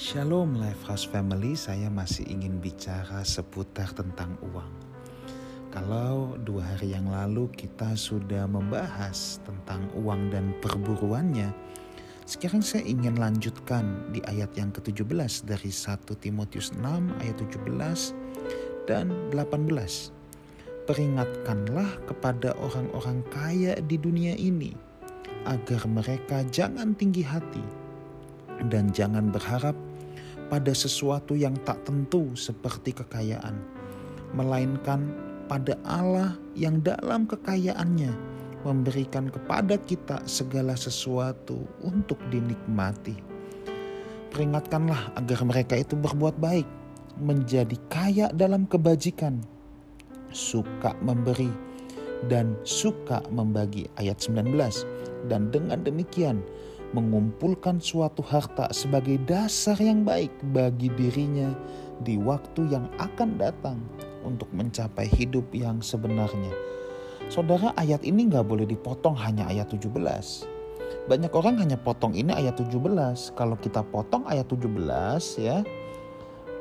Shalom Life House Family, saya masih ingin bicara seputar tentang uang. Kalau dua hari yang lalu kita sudah membahas tentang uang dan perburuannya, sekarang saya ingin lanjutkan di ayat yang ke-17 dari 1 Timotius 6 ayat 17 dan 18. Peringatkanlah kepada orang-orang kaya di dunia ini agar mereka jangan tinggi hati dan jangan berharap pada sesuatu yang tak tentu seperti kekayaan, melainkan pada Allah yang dalam kekayaannya memberikan kepada kita segala sesuatu untuk dinikmati. Peringatkanlah agar mereka itu berbuat baik, menjadi kaya dalam kebajikan, suka memberi, dan suka membagi. Ayat 19. Dan dengan demikian mengumpulkan suatu harta sebagai dasar yang baik bagi dirinya di waktu yang akan datang untuk mencapai hidup yang sebenarnya. Saudara ayat ini nggak boleh dipotong hanya ayat 17. Banyak orang hanya potong ini ayat 17. Kalau kita potong ayat 17 ya,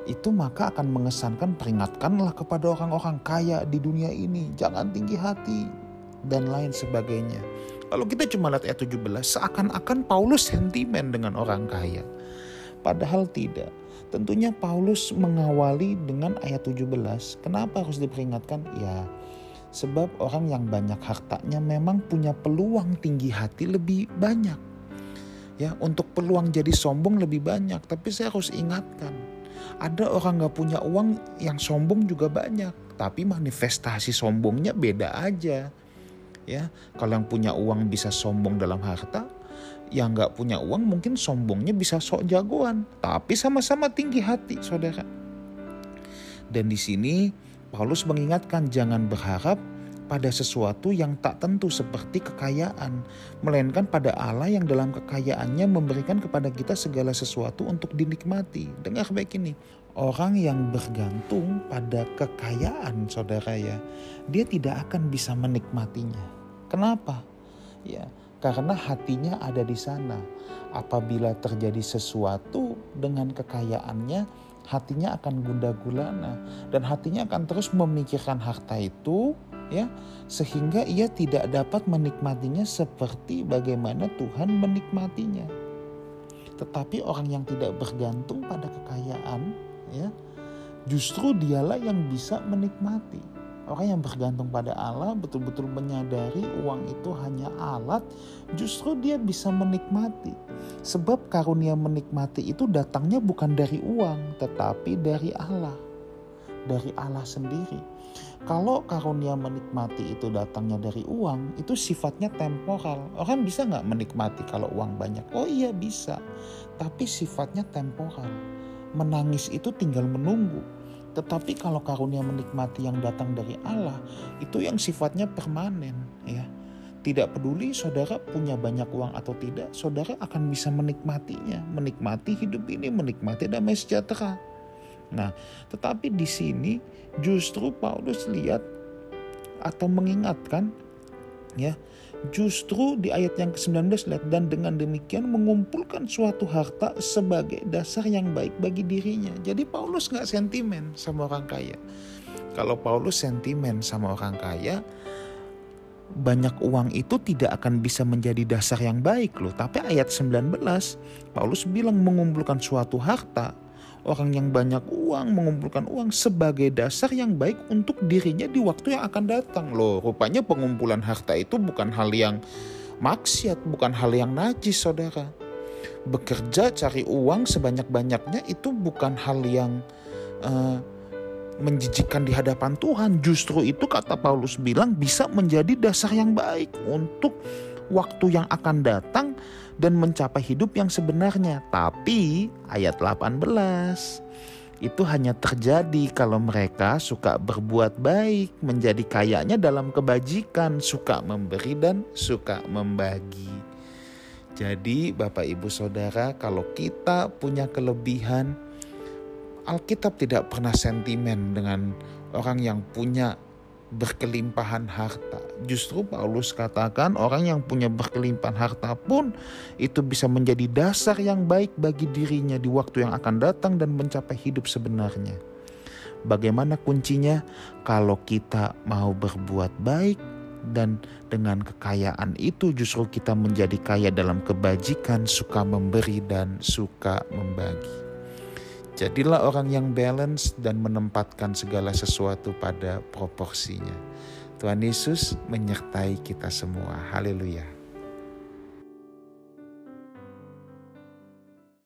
itu maka akan mengesankan peringatkanlah kepada orang-orang kaya di dunia ini. Jangan tinggi hati dan lain sebagainya. Kalau kita cuma lihat ayat 17, seakan-akan Paulus sentimen dengan orang kaya. Padahal tidak. Tentunya Paulus mengawali dengan ayat 17. Kenapa harus diperingatkan? Ya, sebab orang yang banyak hartanya memang punya peluang tinggi hati lebih banyak. Ya, untuk peluang jadi sombong lebih banyak. Tapi saya harus ingatkan, ada orang gak punya uang yang sombong juga banyak. Tapi manifestasi sombongnya beda aja ya kalau yang punya uang bisa sombong dalam harta yang nggak punya uang mungkin sombongnya bisa sok jagoan tapi sama-sama tinggi hati saudara dan di sini Paulus mengingatkan jangan berharap pada sesuatu yang tak tentu seperti kekayaan, melainkan pada Allah yang dalam kekayaannya memberikan kepada kita segala sesuatu untuk dinikmati. Dengar baik ini, orang yang bergantung pada kekayaan saudara ya, dia tidak akan bisa menikmatinya. Kenapa? Ya, karena hatinya ada di sana. Apabila terjadi sesuatu dengan kekayaannya, hatinya akan gundah gulana dan hatinya akan terus memikirkan harta itu ya sehingga ia tidak dapat menikmatinya seperti bagaimana Tuhan menikmatinya. Tetapi orang yang tidak bergantung pada kekayaan ya justru dialah yang bisa menikmati. Orang yang bergantung pada Allah betul-betul menyadari uang itu hanya alat, justru dia bisa menikmati. Sebab karunia menikmati itu datangnya bukan dari uang, tetapi dari Allah. Dari Allah sendiri. Kalau karunia menikmati itu datangnya dari uang, itu sifatnya temporal. Orang bisa nggak menikmati kalau uang banyak? Oh iya bisa, tapi sifatnya temporal. Menangis itu tinggal menunggu tetapi kalau karunia menikmati yang datang dari Allah, itu yang sifatnya permanen ya. Tidak peduli saudara punya banyak uang atau tidak, saudara akan bisa menikmatinya, menikmati hidup ini, menikmati damai sejahtera. Nah, tetapi di sini justru Paulus lihat atau mengingatkan ya Justru di ayat yang ke-19 lihat dan dengan demikian mengumpulkan suatu harta sebagai dasar yang baik bagi dirinya. Jadi Paulus nggak sentimen sama orang kaya. Kalau Paulus sentimen sama orang kaya, banyak uang itu tidak akan bisa menjadi dasar yang baik loh. Tapi ayat 19 Paulus bilang mengumpulkan suatu harta orang yang banyak uang mengumpulkan uang sebagai dasar yang baik untuk dirinya di waktu yang akan datang. Loh, rupanya pengumpulan harta itu bukan hal yang maksiat, bukan hal yang najis, saudara. Bekerja cari uang sebanyak-banyaknya itu bukan hal yang uh, menjijikan di hadapan Tuhan. Justru itu kata Paulus bilang bisa menjadi dasar yang baik untuk waktu yang akan datang dan mencapai hidup yang sebenarnya. Tapi ayat 18 itu hanya terjadi kalau mereka suka berbuat baik, menjadi kayanya dalam kebajikan, suka memberi dan suka membagi. Jadi Bapak Ibu Saudara, kalau kita punya kelebihan, Alkitab tidak pernah sentimen dengan orang yang punya berkelimpahan harta. Justru Paulus katakan orang yang punya berkelimpahan harta pun itu bisa menjadi dasar yang baik bagi dirinya di waktu yang akan datang dan mencapai hidup sebenarnya. Bagaimana kuncinya? Kalau kita mau berbuat baik dan dengan kekayaan itu justru kita menjadi kaya dalam kebajikan, suka memberi dan suka membagi. Jadilah orang yang balance dan menempatkan segala sesuatu pada proporsinya. Tuhan Yesus menyertai kita semua. Haleluya.